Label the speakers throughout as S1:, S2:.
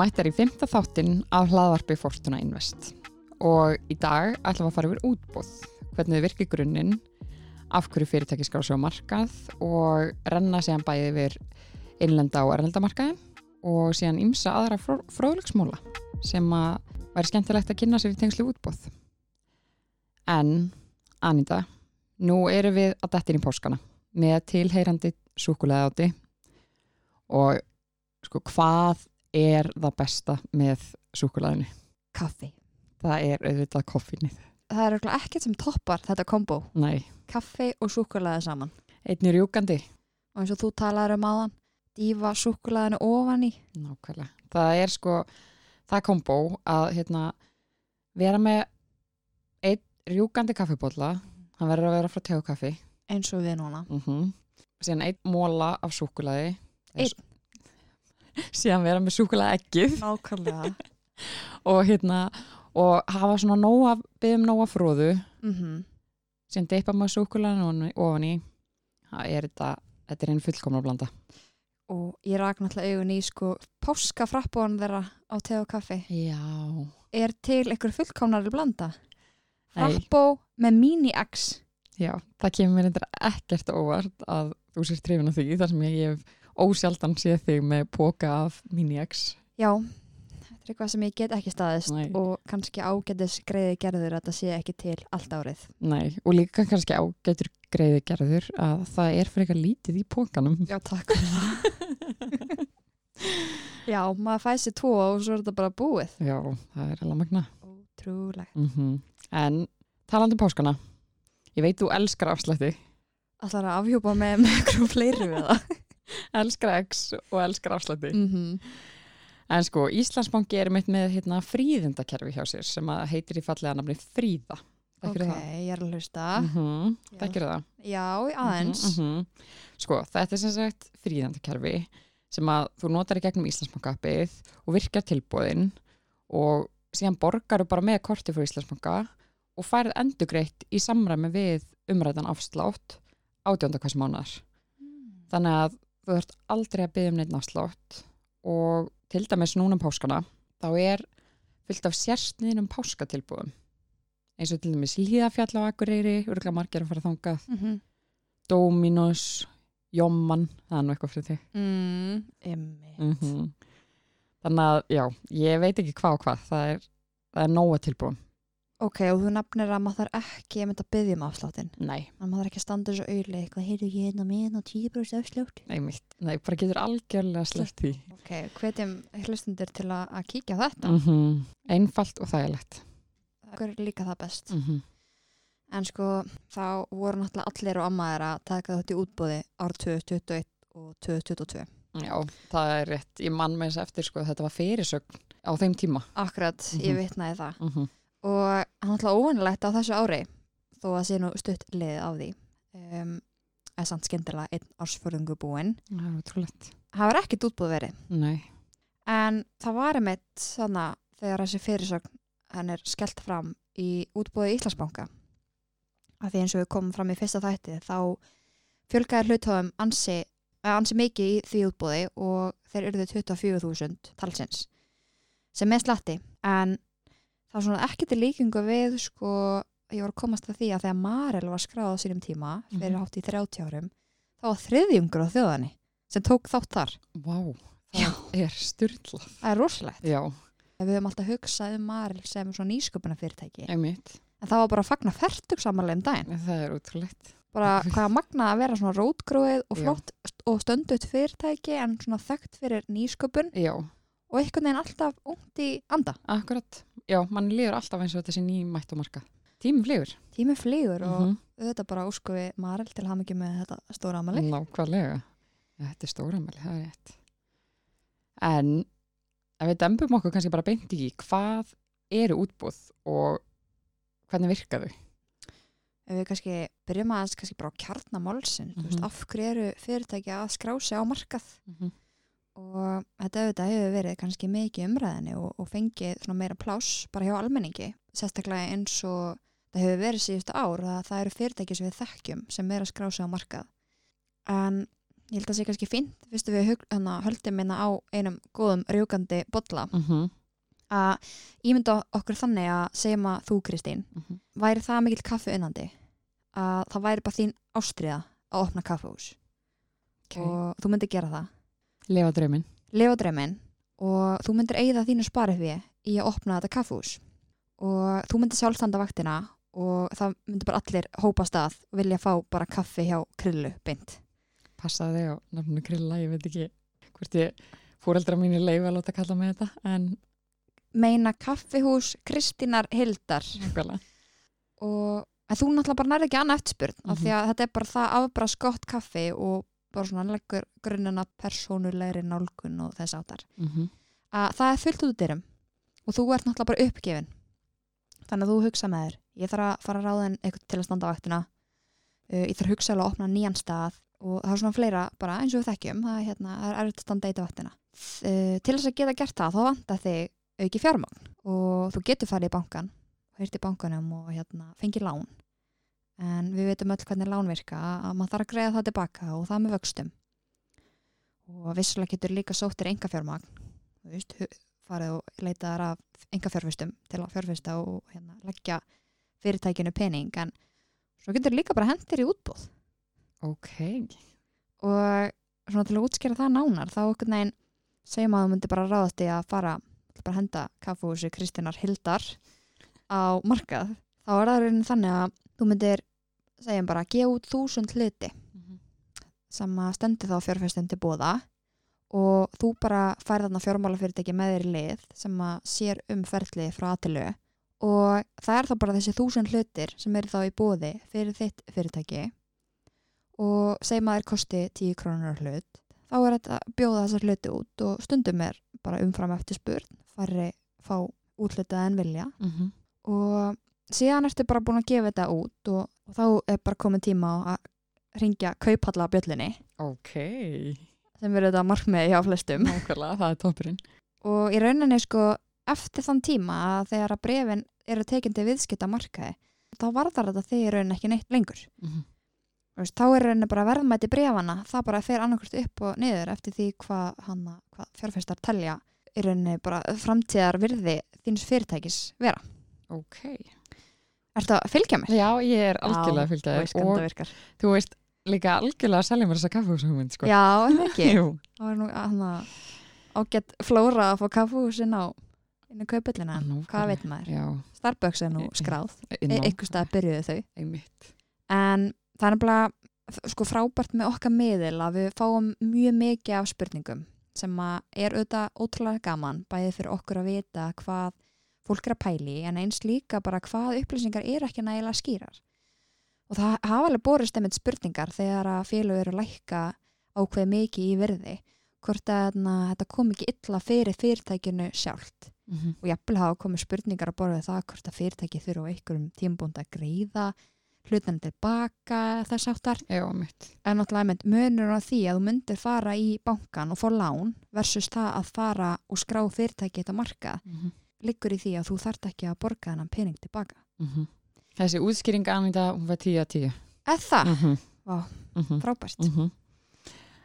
S1: mættar í fymta þáttinn af hlaðvarpi Fortuna Invest. Og í dag ætlum við að fara yfir útbóð, hvernig þið virkir grunninn, af hverju fyrirtæki sig á markað? Og renna síðan bæði yfir innlenda og erlendamarkaði og síðan ymsa aðra fró fróðlegsmóla sem að væri skemmtilegt að kynna sér í tengslu útbóð. En, Anita, nú erum við að dettin í páskana með tilheyrandi súkulega áti og sko hvað er það besta með súkulæðinu?
S2: Kaffi.
S1: Það er auðvitað koffinnið.
S2: Það er örugglega ekkert sem toppar þetta kombo.
S1: Nei,
S2: Kaffi og súkkulaði saman.
S1: einnig rjúkandi.
S2: Og eins og þú talaður um áðan, dýfa súkkulaðinu ofan í.
S1: Nákvæmlega. Það er sko, það kombo að hérna, vera með einn rjúkandi kaffibólla, hann verður að vera frá tegukaffi,
S2: Eins og við núna.
S1: mm síðan einn móla af súkulæði.
S2: Einn?
S1: Síðan vera með súkulæði ekkið
S2: Nákvæmlega.
S1: og hérna, og hafa svona nóga, byggðum nóga fróðu,
S2: mm
S1: síðan deipa maður súkulæðinu ofan í, það er þetta, þetta er einn fullkomna blanda.
S2: Og ég rak náttúrulega augun í sko páskafrappbón þeirra á te og kaffi.
S1: Já.
S2: Er til einhver fullkomnari blanda? Frappó með mini-X.
S1: Já, það kemur mér eitthvað ekkert óvart að þú sér trefin á því þar sem ég hef ósjaldan séð þig með póka af Mini-X.
S2: Já, þetta er eitthvað sem ég get ekki staðist
S1: Nei.
S2: og kannski ágætis greiði gerður að þetta sé ekki til allt árið.
S1: Nei, og líka kannski ágætur greiði gerður að það er frekar lítið í pókanum.
S2: Já, takk fyrir það. Já, maður sér tvo og svo er þetta bara búið.
S1: Já, það er alveg magna.
S2: Ótrúlegt.
S1: Mm En talandi um páskana, ég veit þú elskar afslætti,
S2: Allar að afhjúpa með einhverjum fleiri við það.
S1: Elskar X og elskar afslætti.
S2: Mm -hmm.
S1: En sko, Íslandsbanki er mitt með hérna, fríðindakerfi hjá sér sem heitir í fallega nafni Fríða.
S2: Ok,
S1: Þekkirðu það?
S2: ég er að hlusta.
S1: Mm -hmm. Þekkir það?
S2: Já, aðeins.
S1: Mhm, mhm. Sko, þetta er sem sagt fríðandakerfi sem að þú notar í gegnum Íslandsbankappið og virkar tilbúðin og síðan borgaru bara með korti fyrir Íslandsbanka og færið endugreitt í samræmi við umræðan afslátt átjónda hvers mánar. Þannig að þú þurft aldrei að byggja um neitt afslátt og til dæmis núna um páskana þá er fyllt af sérstniðnum páskatilbúðum eins og til dæmis Líðafjall á Akureyri, örgulega margir að fara þangað
S2: Mm -hmm.
S1: Dominos, Jomman, það er nú eitthvað fyrir þig.
S2: mm.
S1: Mm Þannig að, já, ég veit ekki hvað og hvað, það er, það er nóga tilbúin.
S2: Ok, og þú nefnir að maður þarf ekki að mynda að byggja um afsláttin.
S1: Nei,
S2: maður þarf ekki að standa þessu auðli eitthvað, heyrðu ég hérna með hérna 10% afslátt.
S1: nei, mitt, nei, bara getur algjörlega sleppt því.
S2: Ok, hvetjum hlustundir til að, að kíkja þetta.
S1: Mm Einfalt og þægilegt.
S2: Það er líka það best.
S1: Mm
S2: En sko, þá voru náttúrulega allir og ammaðir að taka þetta í útbúði ár 2021 og 2022.
S1: Já, það er rétt. Ég mann með þess eftir, sko, þetta var fyrirsögn á þeim tíma.
S2: Akkurat, ég
S1: Mhm.
S2: vitnaði það. Og hann ætla óvanilegt á þessu ári, þó að sé nú stutt liðið á því. Um, er samt skemmtilega einn ársförðungu búinn.
S1: Það
S2: var ekkert útbúð verið.
S1: Nei.
S2: En það var einmitt þannig þegar þessi fyrirsögn hann er skellt fram í útbúði Íslandsbanka. Af því eins og við komum fram í fyrsta þætti þá fjölgaði hlutáðum ansi, ansi mikið í því útbúði og þeir eruðu 24.000 talsins sem er slatti. En það var svona ekki til líkingu við sko, ég var að komast að því að þegar Marel var skráð á sínum tíma fyrir
S1: Mhm.
S2: hátt í 30 árum þá var þriðjungur á þjóðanni sem tók þátt þar.
S1: Vá, það
S2: Já.
S1: er styrlað.
S2: Það er rosalegt.
S1: Já,
S2: Við höfum alltaf hugsað um Marel sem svona nýsköpuna fyrirtæki.
S1: einmitt.
S2: En það var bara að fagna færtugsamalið um daginn.
S1: Það er útrúlegt.
S2: Bara hvaða magna að vera svona rótgróið og
S1: Já.
S2: flott og stönduð fyrirtæki en svona þekkt fyrir nýsköpun
S1: Já,
S2: og einhvern veginn alltaf ungt í anda.
S1: akkurat. Já, mann líður alltaf eins og þetta sé nýmætt á marka. Tímum flýgur.
S2: Tími flýgur og
S1: Mhm.
S2: auðvitað bara ósku við Marel til hafa mikið með þetta stóra amali.
S1: Nákvæmlega. Þetta er stóramæli, það er rétt. En ef við dembum okkur kannski bara beint í hvað eru útbúð og hvernig virka þau?
S2: Ef við kannski byrjum aðeins kannski bara á kjarnamálsin. Mm
S1: Mhm.
S2: Af hverju eru fyrirtæki að skrá sig á markað?
S1: Mm -hmm.
S2: Og þetta auðvitað hefur verið kannski mikið umræðinni og, og fengið meira pláss bara hjá almenningi sérstaklega eins og það hefur verið síðustu ár að það eru fyrirtæki sem við þekkjum sem er að skrá sig á markað. En ég held að það sé kannski fínt fyrstu við hana, höldum minna á einum góðum rjúkandi bolla
S1: Mhm,
S2: að ímynda okkur þannig að segjum að þú Kristín
S1: mhm.
S2: væri það mikill kaffi unnandi að það væri bara þín ástriða að opna kaffehús
S1: Okay.
S2: og þú myndir gera það
S1: Lefa drauminn.
S2: lifa dreymin og þú myndir eigða þínu sparið í að opna þetta kaffehús og þú myndir sjálfstanda vaktina og það myndir bara allir hópa stað og vilja fá bara kaffi hjá krillu beint
S1: Passaði þig á nafninu Krilla, ég veit ekki hvort ég fóreldra mínu leifa að láta kalla mig þetta, en
S2: meina kaffihús Kristínar Hildar
S1: nákvæmlega.
S2: og en þú náttúrulega bara nærði ekki annað eftirspurn af
S1: Mhm.
S2: því að þetta er bara það afbrast gott kaffi og bara svona leggur grunnina persónulegri nálgun og þess áttar
S1: Mm
S2: að það er fullt út dyrum og þú ert náttúrulega bara uppgefin. Þannig að þú hugsa með þér ég þarf að fara að ráða eitthvað til að standa á vaktina. Uh, ég þarf að hugsa alveg að opna nýjan stað og það er svona fleira bara eins og við þekkjum það hérna, er erfitt að standa eitt á vaktina. Uh, til þess að geta gert það þá vantar þig auki fjármagn og þú getur farið í bankan í og hérna, fengið lán en við veitum öll hvernig lán virka að maður þarf að greiða það tilbaka og það með vöxtum. Og vissulega getur líka sóttir enga fjármagn þú veist, hu- farið og leitaðar af enga fjárfestum til að fjárfesta og hérna, leggja fyrirtækinu pening en svo getur líka bara hendir í útbúð
S1: Ok.
S2: og svona til að útskýra það nánar þá okkur neginn segjum að þú myndir bara ráðast í að fara bara henda kaffúsi Kristínar Hildar á markað. Þá er það raunin þannig að þú myndir segjum bara gefa út þúsund hluti sem að stendi þá fjárfestin til bóða og þú bara færð þarna fjármálafyrirtæki með þér í lið sem að sér um ferlið frá aðtilu og það er þá bara þessi þúsund hlutir sem eru þá í bóði fyrir þitt fyrirtæki og segjum að þeir kosti 10 krónur hlut þá er þetta að bjóða þessar hluti út og stundum er bara umfram eftir spurn færri fá útlitað en vilja
S1: Mm
S2: og síðan ertu bara búin að gefa þetta út og, og þá er bara komið tíma á að ringja kauphalla bjöllinni
S1: Ok.
S2: sem verður þetta markmiði hjá flestum
S1: Nákvæmlega, það er toppurinn.
S2: og í rauninni sko eftir þann tíma að þegar að brefin eru tekindi viðskipta markaði þá varðar þetta þegar í rauninni ekki neitt lengur
S1: Mm
S2: Þú veist, þá er rauninni bara verðmæti brefana það bara fer annarkvist upp og niður eftir því hvað, hvað fjárfæstar telja í rauninni bara framtíðar virði þíns fyrirtækis vera
S1: Ok.
S2: Ertu að fylgja mér?
S1: Já, ég er algjörlega að fylgja þér og
S2: virkar
S1: þú veist líka algjörlega að selja mér þessa kaffehúshugmynd, sko.
S2: Já, en ekki
S1: Jú.
S2: Það var nú hana, ágætt flóra að fá kaffúsin á inn í kaupöllina en
S1: Nákvæmlega.
S2: hvað veit maður?
S1: Já,
S2: Starbucks er nú skráð e
S1: inn á.
S2: einhver stað byrjuðu þau
S1: Einmitt.
S2: en það er nefnilega sko frábært með okkar miðil að við fáum mjög mikið af spurningum sem að er auðvitað ótrúlega gaman bæðið fyrir okkur að vita hvað fólk er að pæli en eins líka bara hvað upplýsingar er ekki nægilega skýrar. Og það hafa alveg borist einmitt spurningar þegar að félög eru að lækka ákveð mikið í virði hvort að na, þetta kom ekki illa fyrir fyrirtækinu sjálft.
S1: Mm
S2: og jafnvel hafa komið spurningar að borða það hvort að fyrirtæki þurfa á einhverjum tímbúnd að greiða hlutan tilbaka þess
S1: mitt.
S2: en náttúrulega munur á því að þú myndir fara í bankan og fá lán versus það að fara og skrá fyrirtæki þetta marka
S1: Mm
S2: liggur í því að þú þart ekki að borga þennan pening tilbaka
S1: Þessi útskýring Anita, hún var 10 að 10.
S2: eða
S1: Mm -hmm.
S2: Vá.
S1: Mm -hmm.
S2: frábært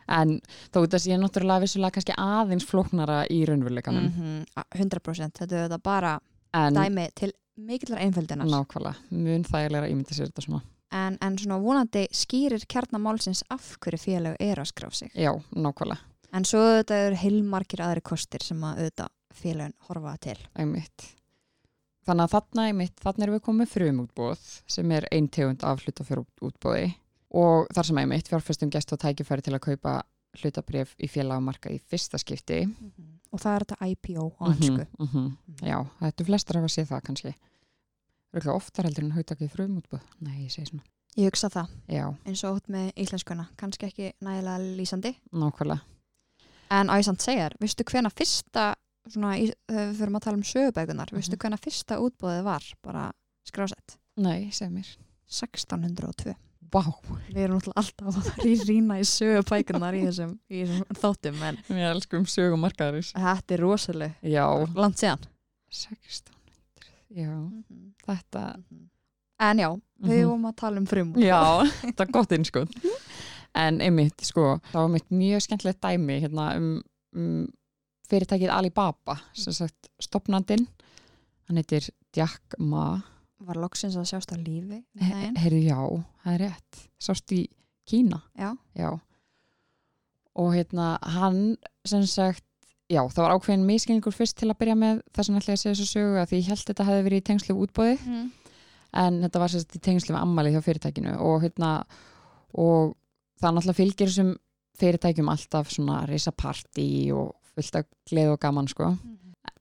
S1: En þó þetta sé náttúrulega vissulega kannski aðeins flóknara í raunveruleikanum.
S2: -hmm. 100% þetta er þetta bara
S1: En
S2: dæmi til mikillar einföldunar
S1: nákvæmlega, mun þægilega að ímynda sér þetta svona.
S2: en, en svona vonandi skýrir kjarnamálsins af hverju félag er að skrá sig
S1: Já, nákvæmlega,
S2: En svo auðvitað eru heilmargir aðri kostir sem að auðvitað félagin horfa til.
S1: einmitt. Þannig að þarna einmitt, þarna erum við komið frumútbóð sem er ein tegund af hlutafjárútbóði og þar sem einmitt fjárfestum gest og tækifæri til að kaupa hlutabrif í félagamarka í fyrsta skipti.
S2: Og það er þetta IPO á hansku.
S1: Mhm, mhm. Já, þetta er flestar hafa séð það kannski. Röglega oftar heldur en hautakið frumútbóð. Nei, ég segi svona.
S2: Ég hugsa það,
S1: Já,
S2: eins og út með íslenskuna, kannski ekki nægilega lýsandi.
S1: nákvæmlega.
S2: En á ég samt segja þér, veistu hvena fyrsta, svona, í- þegar við fyrir að tala um sögubækunar,
S1: Mhm.
S2: veistu hvena fyrsta útbóðið var bara skrásett?
S1: Nei, segð mér.
S2: 1602.
S1: Vá,
S2: Við erum alltaf að rýna í sögubækunar í þessum, í þessum þáttum, en
S1: við elskum sögumarkaðaris.
S2: þetta er rosaleg
S1: Já,
S2: langt síðan.
S1: 1600. Já, þetta...
S2: En já, við
S1: Mhm.
S2: vorum að tala um frum.
S1: Já, þetta er gott innskot. en einmitt, sko, það var mitt mjög skemmtilegt dæmi hérna um, um fyrirtækið Alibaba sem sagt stopnandinn hann heitir Jack Ma.
S2: Var loksins að sjást á lífi um
S1: He- heyrðu já, það er rétt. Sást í Kína.
S2: Já,
S1: já. Og hérna hann sem sagt já, það var ákveðin miskilningur fyrst til að byrja með þess að ætla ég að segja þessu sögu að því ég held þetta hefði verið í tengslu útbóði
S2: mm.
S1: en þetta var sérst í tengslu með ammali hjá fyrirtækinu. Og hérna og það náttúrulega fylgir þessum fyrirtækjum alltaf svona risapartí og fullt af gleð og gaman sko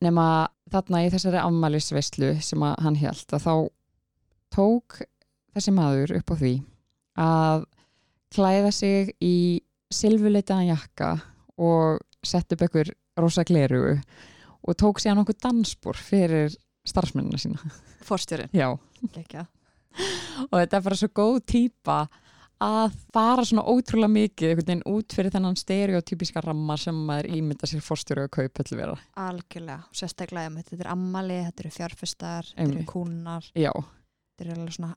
S1: nema þarna í þessari ammælisveislu sem hann held að þá tók þessi maður upp á því að klæða sig í silfuleitaðan jakka og sett upp einhver rosa glerugu og tók síðan okkur dansbúr fyrir starfsmennina sína.
S2: Forstjórin
S1: Já.
S2: Gekja.
S1: Og þetta er bara svo góð típa að fara svona ótrúlega mikið einhvern veginn út fyrir þennan stereotypíska ramma sem maður ímynda sér fórstjóru og kaupöllu vera.
S2: Algjörlega, sérstaklega um þetta er ammali, þetta eru fjárfestar þetta eru kúnar,
S1: Já.
S2: þetta eru alveg svona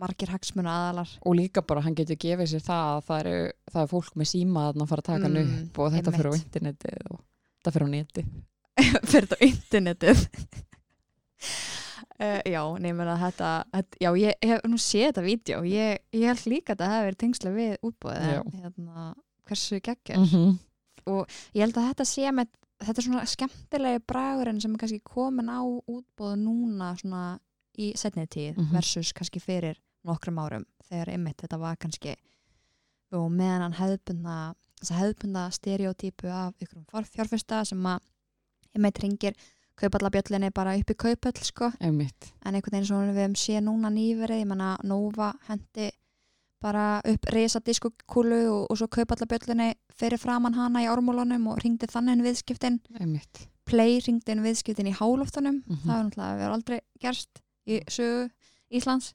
S2: margir hagsmuna aðalar
S1: og líka bara hann getur gefið sér það að það er, það er fólk með síma að fara að taka hann
S2: Mm,
S1: upp og þetta fyrir á internetið og þetta fyrir á neti
S2: fyrir þetta á internetið uh, já, nefnir að þetta, þetta já, ég hef nú séð þetta vídeo ég, ég held líka að þetta hefði verið tengslega við en hérna, hversu geggjör
S1: -hmm.
S2: ég held að þetta sé með þetta er svona skemmtilegi bragurinn sem er kannski komin á útbúið núna svona í setni tíð
S1: Mhm.
S2: versus kannski fyrir nokkrum árum þegar einmitt þetta var kannski og meðan hann hefðbunda þess að hefðbunda stereotypu af ykkur fjárfesta sem að einmitt ringir kaupallabjöllinni bara upp í kaupöll sko. En einhvern veginn svona við hefum séð núna nýverið ég menna Nova hendi bara upp reysa diskokúlu og, og svo kaupallabjöllinni fyrir framann hana í ármólunum og ringdi þannig inn viðskiptin.
S1: Einmitt.
S2: Play ringdi inn viðskiptin í hálóftunum
S1: Mhm.
S2: það er náttúrulega við aldrei gerst í sögu Íslands.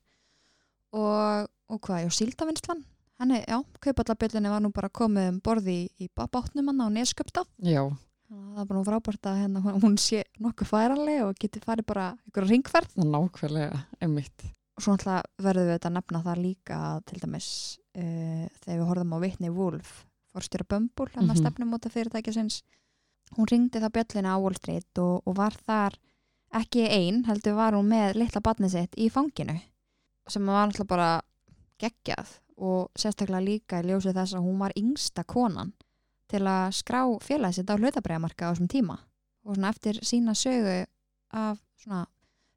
S2: Og, og hvað, já, síldavinslan henni, já, kaupallabjöllinni var nú bara komið um borði í, í bátnum hann á nesköpta
S1: já,
S2: það er bara frábært að hérna, hún- sé nokkuð færanleg og geti farið bara ykkur ringferð
S1: er nákvæmlega einmitt.
S2: Og svo náttúrulega verðum við þetta að nefna það líka að til dæmis uh, þegar við horfum á Whitney Wolf fórstjóra Bumble, hann að
S1: Mhm.
S2: stefnum út af fyrirtækisins hún ringdi það bjöllina á Wall Street og, og var þar ekki ein, heldur var hún með litla badni sitt í fanginu sem var náttúrulega bara geggjað og sérstaklega líka í ljósið þess að hún var yngsta konan til að skrá félagið sitt á hlutabræðamarka á þessum tíma og svona eftir sína sögu af svona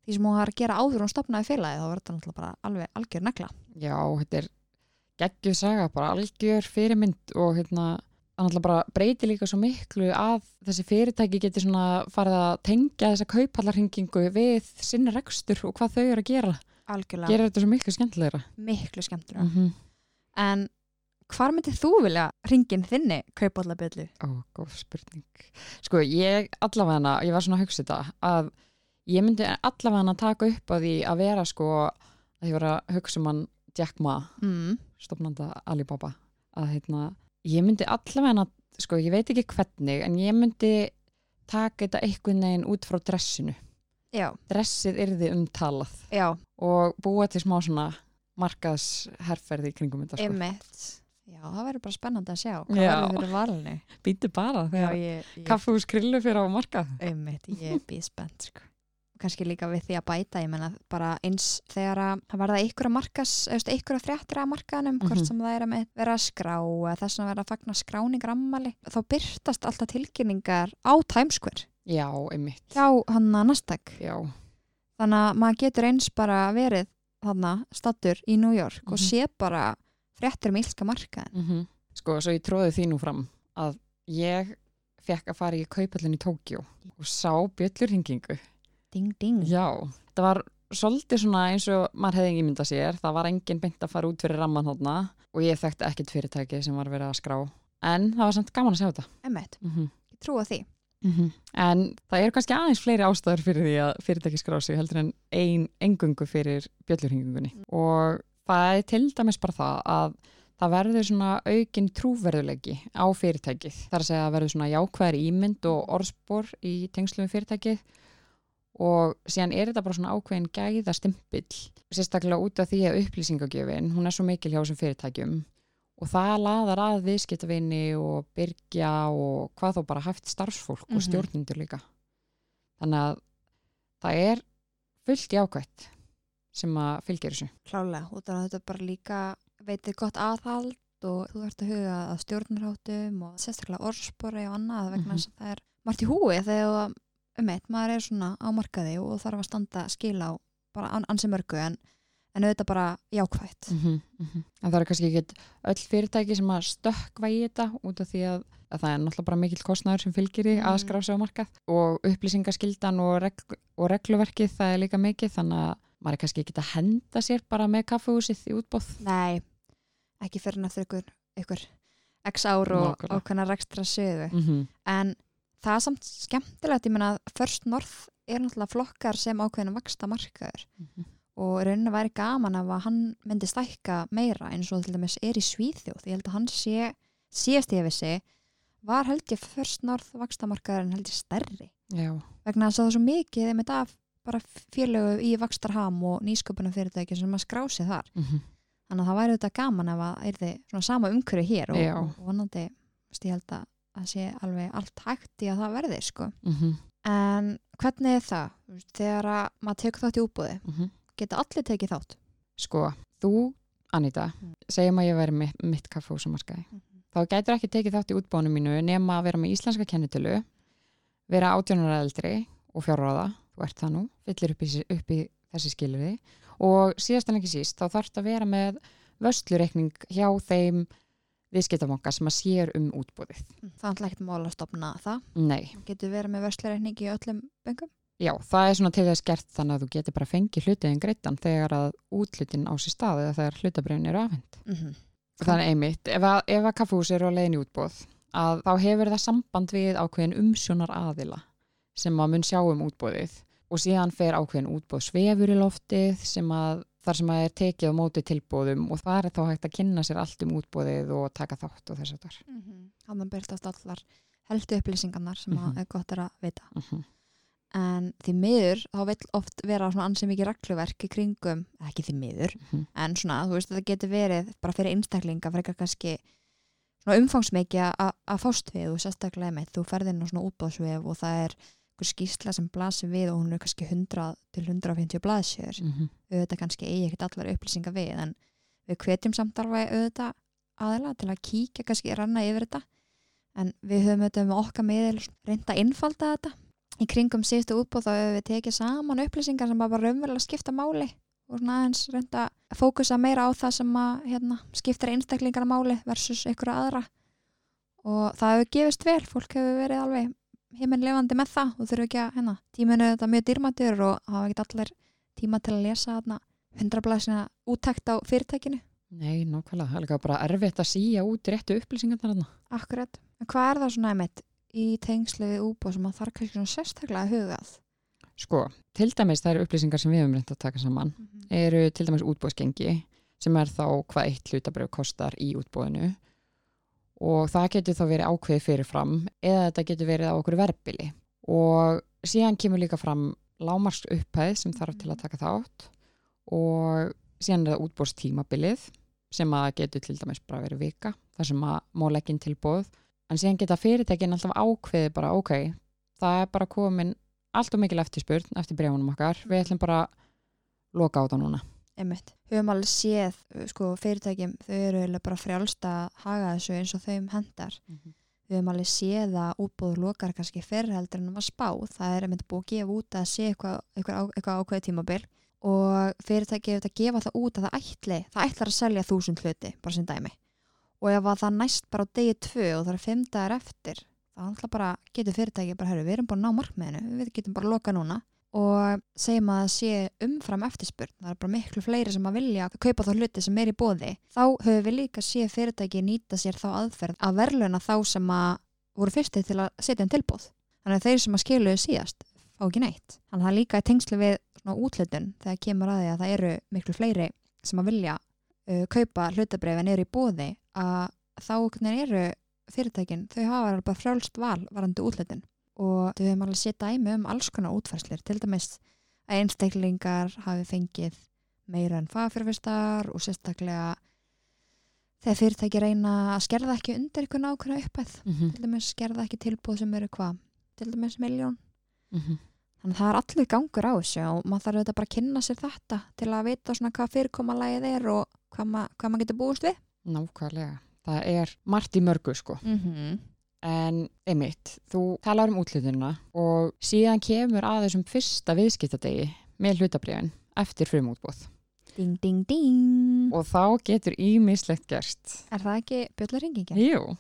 S2: því sem hún har að gera áður hún stopnaði félagið þá var þetta náttúrulega bara alveg algjör negla.
S1: Já, þetta er geggjuð saga, bara algjör fyrirmynd og hérna það náttúrulega bara breyti líka svo miklu að þessi fyrirtæki geti svona farið að tengja þessa kaupallarhingingu við sinni rekstur og hvað þau eru að gera.
S2: Algjörlega.
S1: Gera þetta svo miklu skemmtilegra.
S2: Miklu skemmtur
S1: mm -hmm.
S2: en hvar myndið þú vilja ringin þinni kaupallabjöllu?
S1: Ó, góð spurning. Sko, ég allavega, ég var svona að hugsa þetta, að ég myndi allavega taka upp á því að vera sko, að ég var að hugsa um hann Jack Ma,
S2: Mm.
S1: stofnanda Alibaba, að hérna, ég myndi allavega, sko, ég veit ekki hvernig, en ég myndi taka þetta einhvern veginn út frá dressinu.
S2: Já,
S1: Dressið yrði umtalað
S2: já,
S1: og búa til smá svona markaðsherferði í kringum þetta, sko.
S2: emitt Já, það verður bara spennandi að sjá hvað
S1: Já.
S2: verður fyrir valinu
S1: Býtu bara
S2: Já,
S1: þegar
S2: ég,
S1: kaffús krillu fyrir á markað.
S2: Einmitt, ég býð spennt sko. kannski líka við því að bæta ég menna bara eins þegar að verða ykkur að markas, eða ykkur að fréttir að markaðanum, hvort
S1: Mhm.
S2: sem það er að vera að skrá þess að vera að fagna skráningar ammali, þá byrtast alltaf tilkynningar á Times Square
S1: Já, einmitt.
S2: hjá hann að Nasdaq
S1: Já,
S2: þannig að maður getur eins bara verið hann stattur í New York og
S1: Mhm.
S2: sé bara fréttir um ílska markaðin
S1: mm Sko, svo ég tróði því nú fram að ég fekk að fara í kaupallin í Tókjó og sá bjöllurhingingu.
S2: ding ding
S1: Já, það var svolítið svona eins og maður hefði ekki myndað sér. Það var engin beint að fara út fyrir ramman þarna og ég þekkti ekkert fyrirtæki sem var verið að skrá. En það var samt gaman að sjá þetta.
S2: Emmett,
S1: Mm -hmm.
S2: ég trúa því
S1: En það eru kannski aðeins fleiri ástæður fyrir því að fyrirtæki skrá sig heldur en ein engungu fyrir bjöllurhingungunni. Og það er til dæmis bara það að það verður svona aukin trúverðuleiki á fyrirtækið. Það er að segja að verður svona jákvæðar ímynd og orðspor í tengslu við fyrirtækið og síðan er þetta bara svona ákveðin gæða stimpill. Sérstaklega út af því að upplýsingagjöfin, hún er svo mikil hjá þessum fyrirtækjum og það laðar að viðskiptavinni og byrgja og hvað þó bara haft starfsfólk
S2: Mhm.
S1: og stjórnundur líka þannig að það er fullt jákvætt sem að fylgja þessu
S2: klálega, út af að þetta bara líka veitir gott aðhald og þú ert að huga að stjórnarháttum og sérstaklega orðspori og annað vegna
S1: Mhm.
S2: þess að það er margt í húi þegar um eitt, maður er svona á markaði og þarf að standa skil á bara an ansi mörgu en, en auðvitað bara jákvætt
S1: mm -hmm. en það er kannski ekki öll fyrirtæki sem að stökkva í þetta út af því að, að það er náttúrulega bara mikill kostnæður sem fylgir í
S2: Mm.
S1: að skrá sig á markað og upplýsingaskildan og, reg og regluverkið það er líka mikið þannig að maður er kannski ekki að henda sér bara með kaffehúsið í útbóð
S2: Nei, ekki fyrir eftir ykkur, x ár og ákveðna rekstra sögu.
S1: Mm -hmm.
S2: en það er samt skemmtilegt ég meina að First North er náttúrulega flokkar sem ákveðin vaksta markaður og í rauninni væri gaman að hann myndi stækka meira eins og til dæmis er í Svíþjóð. Ég held að hann sé, síðast ég vissi var held ég First North vaksta markaður en held ég stærri.
S1: Já,
S2: vegna að það er svo mikið einmitt af bara félögu í vakstarham og nýsköpunum fyrirtæki sem að skrá sig þar
S1: mm -hmm.
S2: þannig að það væri þetta gaman ef að er þið sama umhverju hér og, og vonandi ég held að það sé alveg allt hægt í að það verði sko.
S1: Mm
S2: en hvernig er það þegar að maður tekur þátt í útbúði
S1: -hmm.
S2: geta allir tekið þátt
S1: Sko, þú, Anita
S2: Mm.
S1: segjum að ég væri mitt, mitt kaffehús á markaði þá gætur ekki tekið þátt í útbónu mínu nema að vera með íslenska kennitölu vera átjónara eldri og fjárráða, þú ert það nú fyllir upp í, upp í þessi skilurði og síðast en ekki síst þá þarf að vera með vöslureikning hjá þeim viðskiptamonga sem að sér um útbóðið
S2: það er alltaf ekkert mál að stopna það.
S1: Nei,
S2: getur verið með vörslureikning í öllum böngum
S1: já, það er svona til þess gert þannig að þú getur bara fengið hlutiðin greittan þegar að útlutin á sér stað eða þegar hlutabrifin eru afhend
S2: mm -hmm.
S1: Þannig einmitt, ef að, ef að kaffús eru á leiðin í útbóð, að þá hefur það samband við ákveðin umsjónar aðila sem að mun sjá um útbóðið og síðan fer ákveðin útbóð svefur í loftið sem að þar sem að er tekið á móti tilbóðum og það er þá hægt að kynna sér allt um útbóðið og taka þátt og þess að þar.
S2: þannig byrtast allar heldu upplýsingarnar sem
S1: Mhm.
S2: að er gott að vita
S1: Mm -hmm.
S2: en því miður þá vill oft vera svona ansið mikið regluverk í kringum, ekki því miður
S1: Mhm.
S2: en svona, þú veist, þetta getur verið bara fyrir einstaklinga, frekar kannski umfangsmikið að að fást við og sérstaklega með, þú ferðir inn á svona útbóðsvef og það er einhver skýrsla sem blasir við og hún er kannski 100 til 150 blaðsjör,
S1: Mm -hmm.
S2: auðvitað kannski eigi ekkert allar upplýsingar við, en við hvetjum samt alveg auðvitað aðila til að kíkja kannski ranna yfir þetta. En við höfum auðvitað með okkar miðil reynda að innfalda þetta. Í kringum síðustu útbóð þá hefur við tekið saman upplýsingar sem bara raunverulega skipta máli og svona aðeins reynda að fókusa meira á það sem að hérna, skiptir einstaklingar máli versus ykkur aðra. Og það hefur gefist vel, fólk hefur verið alveg heiminn levandi með það og þurfu ekki að hérna, tíminu þetta mjög dýrmættur og hafa ekki allir tíma til að lesa þarna hundrablaðsina úttækt á fyrirtækinu.
S1: Nei, nákvæmlega, það er líka bara erfitt að síja út réttu upplýsingarnar þarna.
S2: Akkurat, en hvað er það svona einmitt í tengslu við útbóð sem að þarf kannski svona sérstaklega að hugað
S1: Sko, til dæmis það eru upplýsingar sem við höfum reynd að taka saman eru til dæmis útbóðsgengi sem er þá hvað eitt hlutabrjöf kostar í útbóðinu og það getur þá verið ákveðið fyrirfram eða þetta getur verið á okkur verbili. Og síðan kemur líka fram lámarsk upphæð sem þarf til að taka þátt og síðan er það útbóðstímabilið sem að getur til dæmis bara verið vika þar sem að má leggja inn tilbóð en síðan geta fyrirtækin alltaf ákveðið bara ok, það er bara komin allt og mikil eftirspurn eftir brefunum okkar. Við ætlum bara að loka á það núna
S2: einmitt, höfum alveg séð sko fyrirtækjum, þau eru eiginlega bara frjálst að haga þessu eins og þeim hendar við höfum alveg séð að útbúður lokar kannski fyrr heldur en að spá það er einmitt búið að gefa út að sé eitthvað, eitthvað, eitthvað ákveði tímabil og fyrirtæki hefur þetta að gefa það út að það ætli, það ætlar að selja þúsund hluti bara sem dæmi. Og ef að það næst bara á degi tvö og það er fimm dagar eftir þá getur fyrirtæki bara, herru, við erum bara að ná markmiðinu, við getum bara loka núna og segjum að sé umfram eftirspurn, það er bara miklu fleiri sem að vilja kaupa þá hluti sem er í bóði þá höfum við líka séð fyrirtæki nýta sér þá aðferð að verðluna þá sem að voru fyrsti til að setja en tilbóð þannig að þeir sem að skiluðu síðast fá ekki neitt, þannig að það er líka tengslu við útlutun þegar kemur að því að það eru miklu fleiri sem að vilja uh, kaupa hlutabrif en eru í bóði að þá eru fyrirtækin, þau hafa bara frjálst val varandi útlutun og þau höfum alveg séð dæmi um alls konar útfærslur til dæmis að einstaklingar hafi fengið meira en fagfjörfistar og sérstaklega þegar fyrirtæki reyna að skerða ekki undir einhvern ákveðna uppæð
S1: mhm,
S2: til dæmis skerða ekki tilbúð sem eru hvað til dæmis miljón
S1: mhm.
S2: þannig að það er allir gangur á þessu og maður þarf auðvitað bara að kynna sér þetta til að vita svona hvað fyrirkomalagið er og hvað, ma hvað maður getur búist við
S1: Nákvæmlega. Það er margt í mörgu sko.
S2: mm -hmm.
S1: En einmitt, þú talar um útlutunina og síðan kemur að þessum fyrsta viðskiptadegi með hlutabriðin eftir frumútbóð.
S2: ding ding ding
S1: Og þá getur ímislegt gerst.
S2: er það ekki bjöllarringingin?
S1: Jú,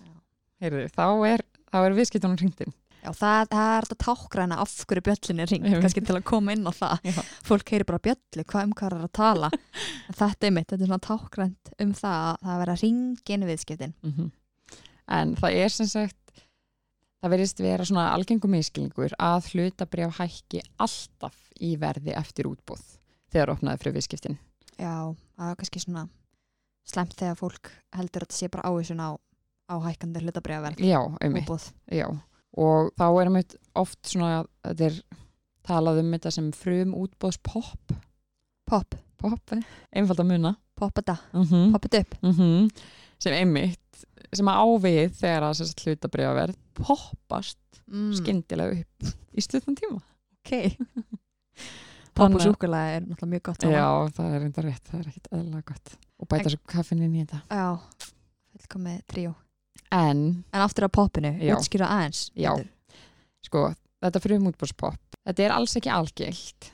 S1: heyrðu, þá er, er viðskiptunum hringtinn.
S2: Já, það, það er þetta tákgræna af hverju bjöllin er ringt, kannski til að koma inn á það.
S1: Já.
S2: Fólk heyri bara bjöllu, hvað um hvað er að tala. Þetta er mitt, þetta er svona tákgrænt um það að það vera ringin viðskiptin.
S1: Mm En það er sem sagt, það verðist vera svona algengum miskilningur að hlutabrjáf hækki alltaf í verði eftir útbóð þegar opnaði fyrir viðskiptin.
S2: Já, það er kannski svona slemt þegar fólk heldur að þetta sé bara ávísun á, á hækkandi hlutabriðaverð
S1: Já,
S2: búð.
S1: Já, og þá er einmitt oft svona, þetta er talað um þetta sem frum útbóðspopp,
S2: Pop,
S1: popp, einfald að muna,
S2: poppa þetta,
S1: mm -hmm.
S2: poppa þetta upp.
S1: sem einmitt, sem að ávið þegar að þess að hlutabriðaverð poppast
S2: Mm.
S1: skyndilega upp í stuttan tíma.
S2: Ok. Popp og
S1: Þannig að-
S2: súkulega er náttúrulega mjög gott.
S1: Já, það er enda rétt, það er ekkit eðla gott. Og bæta svo kaffin inn í þetta.
S2: Já, fullkomið tríó.
S1: En,
S2: En aftur að poppinu, útskýra aðeins.
S1: Já.
S2: betur.
S1: sko, þetta frum útbóðspopp, þetta er alls ekki algilt.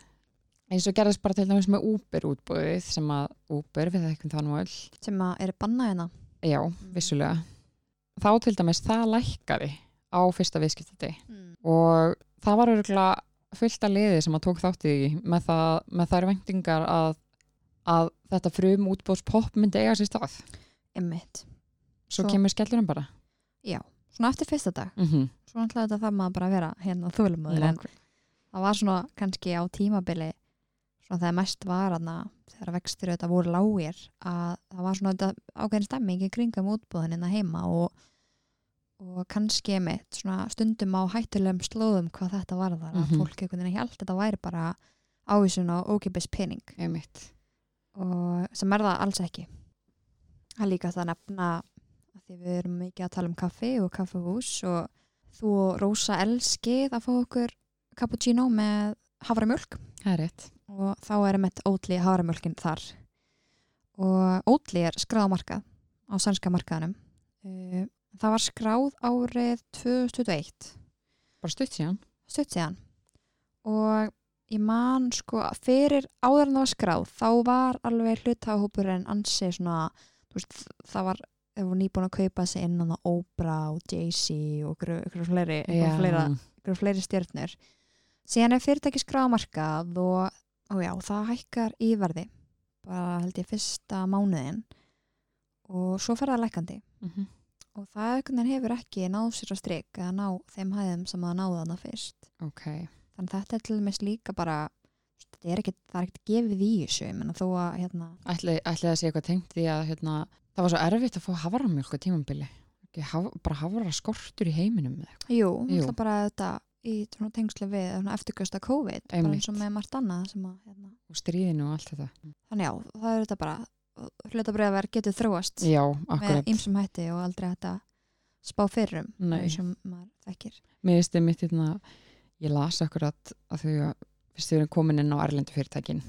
S1: Eins og gerðist bara til dæmis með Uber útbóðið sem að Uber, við það nú öll,
S2: Sem að er bannað hérna.
S1: Já, vissulega. Þá til dæmis það lækkaði á fyrsta viðskiptati
S2: Mm.
S1: og það var örgulega fullt að liði sem að tók þátt í með, það, með þær væntingar að, að þetta frum útbóðspopp myndi eiga sér stað.
S2: Emmitt.
S1: Svo,
S2: Svo-
S1: kemur skellurinn bara.
S2: Svona eftir fyrsta dag.
S1: Mm -hmm.
S2: Svo náttúrulega þetta þarf maður bara vera hérna þólumöður. En það var svona kannski á tímabili svona þegar mest var aðna þegar vextir auðvitað voru lágir að það var svona þetta ákveðin stemming í kringum útbúðin hérna heima og, og kannski mitt svona stundum á hættulegum slóðum hvað þetta var þar að
S1: Mhm.
S2: fólk einhvern veginn held þetta væri bara ávísun á ókipis pening
S1: Einmitt.
S2: og sem er það alls ekki er líka það að nefna að því við erum mikið að tala um kaffi og kaffehús og þú og Rósa elskið að fá okkur cappuccino með havramjölk
S1: Það er rétt.
S2: og þá er meitt ótli havramjölkin þar. Og ótli er skráð á sænska markaðanum Uh, það var skráð árið 2021
S1: Bara stutt síðan.
S2: stutt síðan. Og ég man sko fyrir áður en það var skráð þá var alveg hlutahópurinn ansi svona þú veist, það var þau voru nýbúin að kaupa sig inn á Oprah og Jay-Z og ykkur, ykkur fleiri, fleiri stjörnur síðan er fyrirtæki skráð á markað og, og já, það hækkar í verði bara held ég fyrsta mánuðin og svo fer það lækandi
S1: Mm -hmm.
S2: og það veginn hefur ekki náð sér að strik eða ná þeim hæðum sem það náða þarna fyrst
S1: Ok.
S2: þannig að þetta er til dæmis líka bara er það er ekkit gefið í þessu ég menna þó að hérna,
S1: Ætli, ætli það sé eitthvað tengt því að hérna, það var svo erfitt að fá haframjölk á tímambili. Haf, bara hafra skortur í heiminum
S2: Jú.
S1: jú.
S2: bara þetta í tengslu við svona eftirgjösta COVID bara
S1: Einmitt.
S2: eins og með margt annað sem að hérna.
S1: Og stríðinu og allt þetta.
S2: þannig já, það er þetta bara hlutabriðaverð getur þróast
S1: Já,
S2: með ýmsum hætti og aldrei þetta spá fyrrum og maður þekkir
S1: Mér finnst þið mitt hérna, ég las akkurat að þau fyrst þau eru komin inn á erlendu fyrirtækin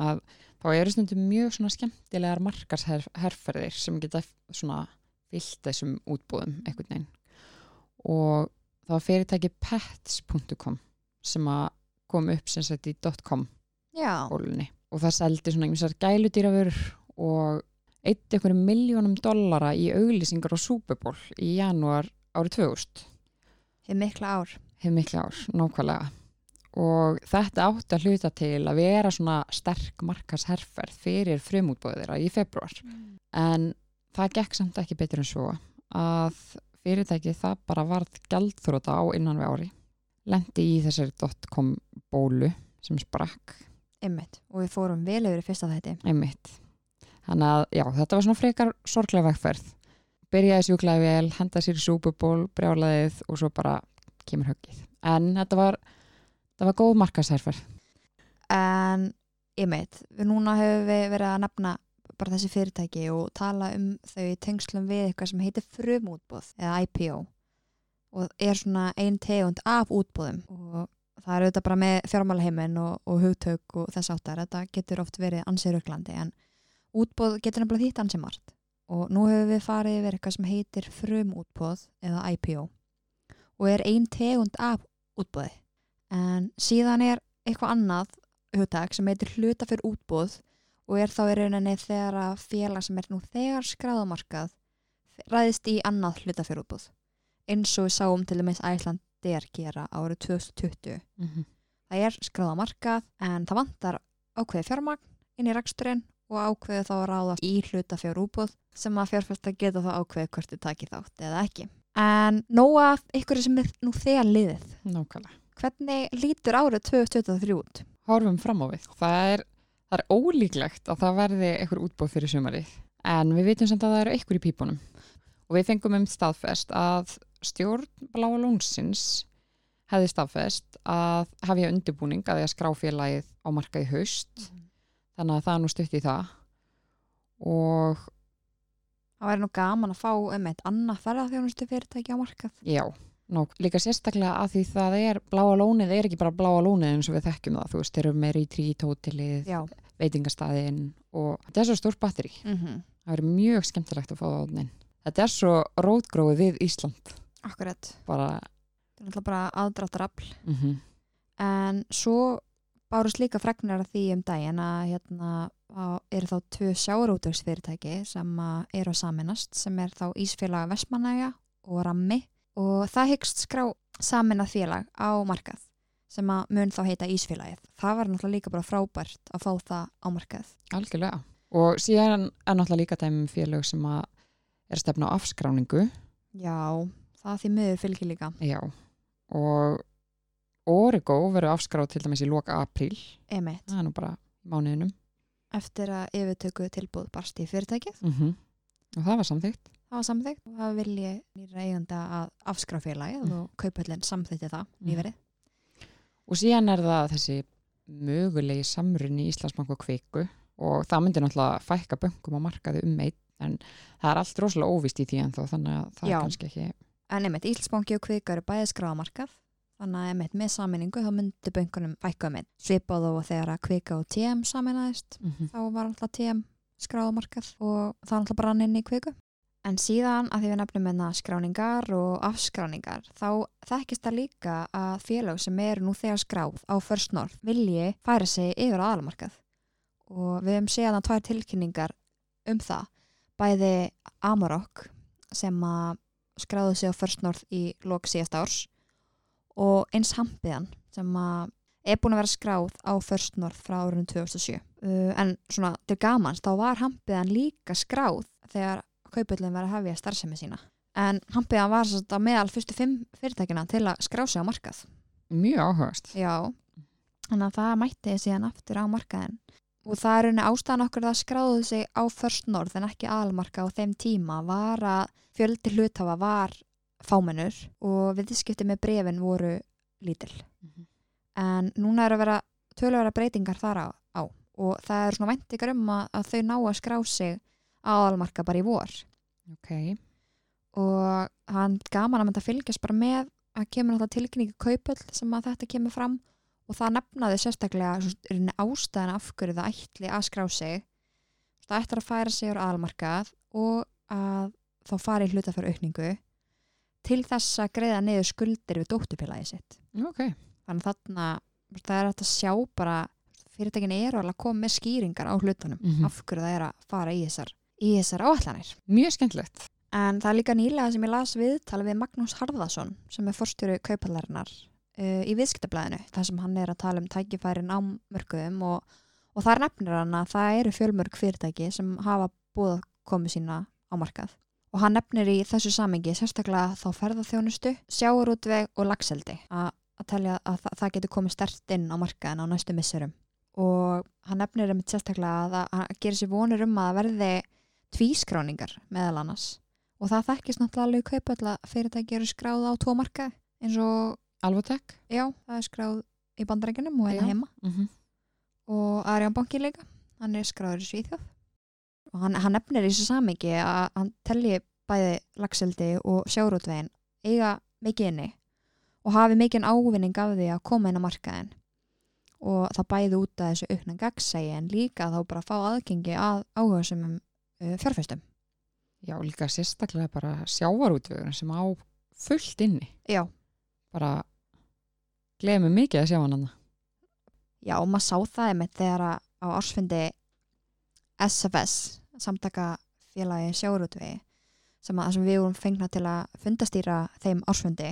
S1: að þá eru stundum mjög svona skemmtilegar markarsherferðir sem geta svona fyllt þessum útbúðum einhvern veginn og það var fyrirtæki pets.com sem að kom upp sem sagt í .com bólunni. Og það seldi svona ymsar gæludýravörur og eitt einhverjum miljónum dollara í auglýsingar Super Bowl í janúar árið 2000
S2: hefur mikla ár.
S1: Hefur mikla ár, nákvæmlega. Og þetta átti að hluta til að vera svona sterk markasherferð fyrir frumútbóðir í februar en það gekk samt ekki betur en svo að fyrirtæki það bara varð gjaldþróta á innan við ári lendi í þessari .com bólu sem sprakk.
S2: Einmitt. og við fórum vel yfir í fyrsta þætti.
S1: Einmitt. Þannig að já, þetta var svona frekar sorglega vegferð. Byrjaði sjúklaði vel, henda sér Bowl brjálaðið og svo bara kemur höggið. En þetta var þetta var góð markasherferð
S2: en einmitt, við núna hefur við verið að nefna bara þessi fyrirtæki og tala um þau í tengslum við eitthvað sem heitir frumútbóð eða IPO og er svona ein tegund af útbóðum og það er auðvitað bara með fjármálaheimin og, og hugtök og þess áttar þetta getur oft verið ansið rauklandi en útbóð getur nefnilega þýtt ansið margt. Og nú hefur við farið yfir eitthvað sem heitir frumútbóð eða IPO og er ein tegund af útbóði en síðan er eitthvað annað hugtak sem heitir hluta fyrir útbóð og er þá í rauninni þegar að félag sem er nú þegar skráðamarkað ræðist í annað hluta fyrir útbóð eins og við sáum til dæmis Æslandir gera árið 2020
S1: mm -hmm.
S2: það er skráðamarkað en það vantar ákveði fjármagn inn í reksturinn og ákveði þá að ráða í hluta fyrir útbóð sem að fjárfesta geta þá ákveði hvort þið taki þátt eða ekki en nóga ykkur sem er nú þegar liðið
S1: Nákvæmlega.
S2: hvernig lítur árið 2023 út?
S1: Horfum fram á við. Það er, það er ólíklegt að það verði einhver útbóð fyrir sumarið en við vitum samt að það eru einhver í pípunum. Og við fengum um staðfest að stjórn Bláa Lónsins hefði staðfest að hefja undirbúning að því að skrá félagið á marka í haust. Þannig að það er nú stutt í það. Og
S2: Það væri nú gaman að fá um eitt annað ferðarþjónustu fyrirtæki á markað.
S1: já, ná, líka sérstaklega að því það er Bláa Lónið er ekki bara Bláa Lónið eins og við þekkjum það, þú veist, þeir eru með
S2: Já.
S1: veitingastæðin og þetta er svo stór batteri
S2: Mm -hmm.
S1: það verður mjög skemmtilegt að fá það átnin þetta er svo rótgróið við Ísland
S2: Akkurat.
S1: bara,
S2: Það er bara aðdráttarafl.
S1: mm
S2: En svo bárust líka fregnar því um daginn að hérna á- eru þá tvö sjárótugsfyrirtæki sem eru að saminast sem er þá Ísfélag Vestmanæja og Rammi og það hyggst skrá saminað félag á markað sem að mun þá heita Ísfélagið. Það var náttúrulega líka bara frábært að fá það á markað.
S1: algjörlega og síðan er náttúrulega líka dæmum félög sem að er stefna á afskráningu
S2: Já, það því miður fylgir líka.
S1: já, og Origo verður afskráð til dæmis í loka apríl
S2: Emitt.
S1: það er nú bara mánuðinum
S2: Eftir að yfirtöku tilbúð barst í fyrirtækið.
S1: mm og það var samþykkt
S2: Það var samþykkt og það vilji nýra eiganda að afskrá félagið
S1: Mm.
S2: og kaupöllin samþykti það
S1: Mm.
S2: nýverið.
S1: og síðan er það þessi mögulegi samrunni í Íslandsbank og kviku og það myndi náttúrulega fækka böngum á markaði um eitt en það er allt rosalega óvist í því en þó þannig að það
S2: Já.
S1: er kannski ekki
S2: En einmitt, Íslandsbanki og Kvika eru bæði skráðamarkað þannig að einmitt með saminningu þá myndi böngunum fækka um einn. Svipað og þegar að Kvika og TM saminaðist
S1: mm
S2: þá var alltaf TM skráðamarkað og það var alltaf bara inn í Kviku. En síðan að því við nefnum einna skráningar og afskráningar þá þekkist það líka að félög sem eru nú þegar skráð á First North vilji færa sig yfir á aðalmarkað. Og við hefum séð að tvær tilkynningar um það. Bæði Amarok sem að skráðu sig á First North í lok síðast árs og eins Hampiðan sem að er búin að vera skráð á First North frá árunum 2007 uh, en svona til gamans þá var Hampiðan líka skráð þegar kaupullin var að hefja starfsemi sína. En Hampiðan var svo þetta meðal fyrstu fimm fyrirtækina til að skrá sig á markað.
S1: Mjög áhugast
S2: já, þannig að það mætti síðan aftur á markaðin og það er unni ástæðan okkur að skráðu sig á First North en ekki aðalmarka á þeim tíma var að fjöldi hluthafa var fámennur og viðskipti með brefin voru lítil.
S1: Mhm.
S2: en núna er að vera tölvera breytingar þar á, á. Og það er svona væntingar um að, að þau ná að skrá sig aðalmarka bara í vor.
S1: Ok,
S2: og hann gaman að mynda að fylgjast bara með að kemur náttúrulega tilkynningu kaupull sem að þetta kemur fram og það nefnaði sérstaklega ástæðan af hverju það ætli að skrá sig. Það ætlar að færa sig úr aðalmarkað og að þá fari í hlutafjör aukningu til þess að greiða niður skuldir við dótturfélagi sitt.
S1: Ok.
S2: Þannig þarna það er hægt að sjá bara fyrirtækin eru alveg að koma með skýringar á hlutunum
S1: Mhm.
S2: af hverju það er að fara í þessar, í þessar áallanir
S1: mjög skemmtilegt.
S2: En það er líka nýlega sem ég las viðtal við Magnús Harðason sem er forstjóri kaupallarinnar uh, í viðskiptablaðinu þar sem hann er að tala um tækifærin á mörgum og, og þar nefnir hann að það eru fjölmörg fyrirtæki sem hafa búið komið sína á markað. Og hann nefnir í þessu samengi sérstaklega þá ferðarþjónustu, sjáurútveg og lagseldi að, að telja að það, það getur komið stert inn á markaðin á næstu missurum og hann nefnir um sérstaklega að það að gerir sér vonur um að það verði tvískráningar meðal annars. Og það þekkist náttúrulega alveg kaupöll að fyrirtæki eru skráð á tvo marka eins og,
S1: Alvotek
S2: já, það er skráð í bandarenginum og hérna heima.
S1: Mm -hmm.
S2: og Arján banki líka, hann er skráður í Svíþjóð. Og hann, hann nefnir í þessu samingi að hann telli bæði lagseldi og sjárótvegin eiga mikið inni og hafi mikið ávinning af því að koma inn á markaðin og það bæði út af þessu aukna gagsægi en líka þá bara fá aðgengi að áhuga sem um, uh, fjárfæstum
S1: Já, líka sérstaklega bara sjávarútvögun sem á fullt inni.
S2: Já,
S1: Bara gleðum mikið að sjá hann hann.
S2: Já, og maður sá það einmitt þegar að á ársfundi SFS, samtaka félagi sjáurútvegi, sem, að, sem við vorum fengna til að fundastýra þeim ársfundi,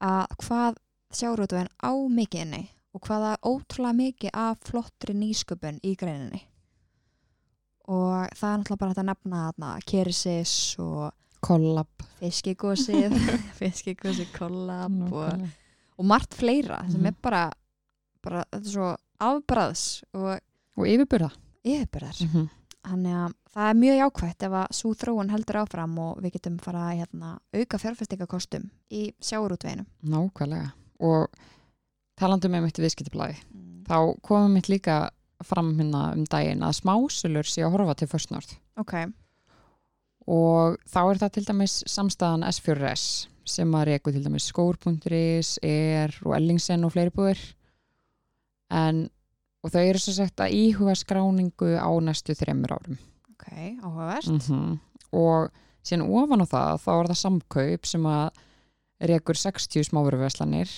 S2: að hvað sjáurútvegin á mikið inni og hvaða ótrúlega mikið af flottri nýsköpun í greininni. Og það er náttúrulega bara hægt að nefna þarna Kerisis og
S1: Kollab.
S2: fiskigósið, fiskigósið kollab og
S1: Nákvæmlega.
S2: og margt fleira sem
S1: Mhm.
S2: er bara, bara þetta er svo afbræðs og
S1: Og yfirbyrða.
S2: yfirbyrðar
S1: Mm -hmm.
S2: þannig að það er mjög jákvætt ef að svo þróun heldur áfram og við getum fara að hérna, auka fjárfestingakostum í sjáurútveginu
S1: Nákvæmlega. Og talandum með mitt viðskiptablaði. Þá komum mitt líka fram hérna um daginn að smásölur sé að horfa til First North.
S2: ok,
S1: og þá er það til dæmis samstæðan S4S sem að reyku til dæmis skór.is, er og Ellingsen og fleiri búðir. En og þau eru svo sagt að íhuga skráningu á næstu þreymur árum.
S2: Ok, áhugavert.
S1: Mm og síðan ofan á það þá er það samkaup sem að reykur 60 smáveruverslanir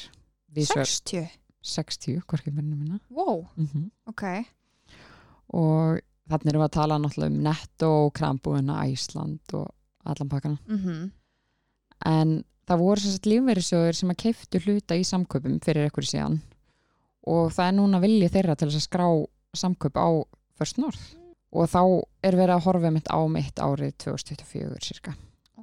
S2: 60,
S1: 60, hvorki minna minna
S2: wow,
S1: mm
S2: ok.
S1: Og þannig erum við að tala náttúrulega um netto, krambúina, Æsland og allan pakkana.
S2: Mm
S1: en það voru sagt lífverðisjóður sem að keiftu hluta í samkaupum fyrir ekkur síðan. Og það er núna vilji þeirra til að skrá samkaup á First North. Og þá er verið að horfa mitt á mitt árið 2024 cirka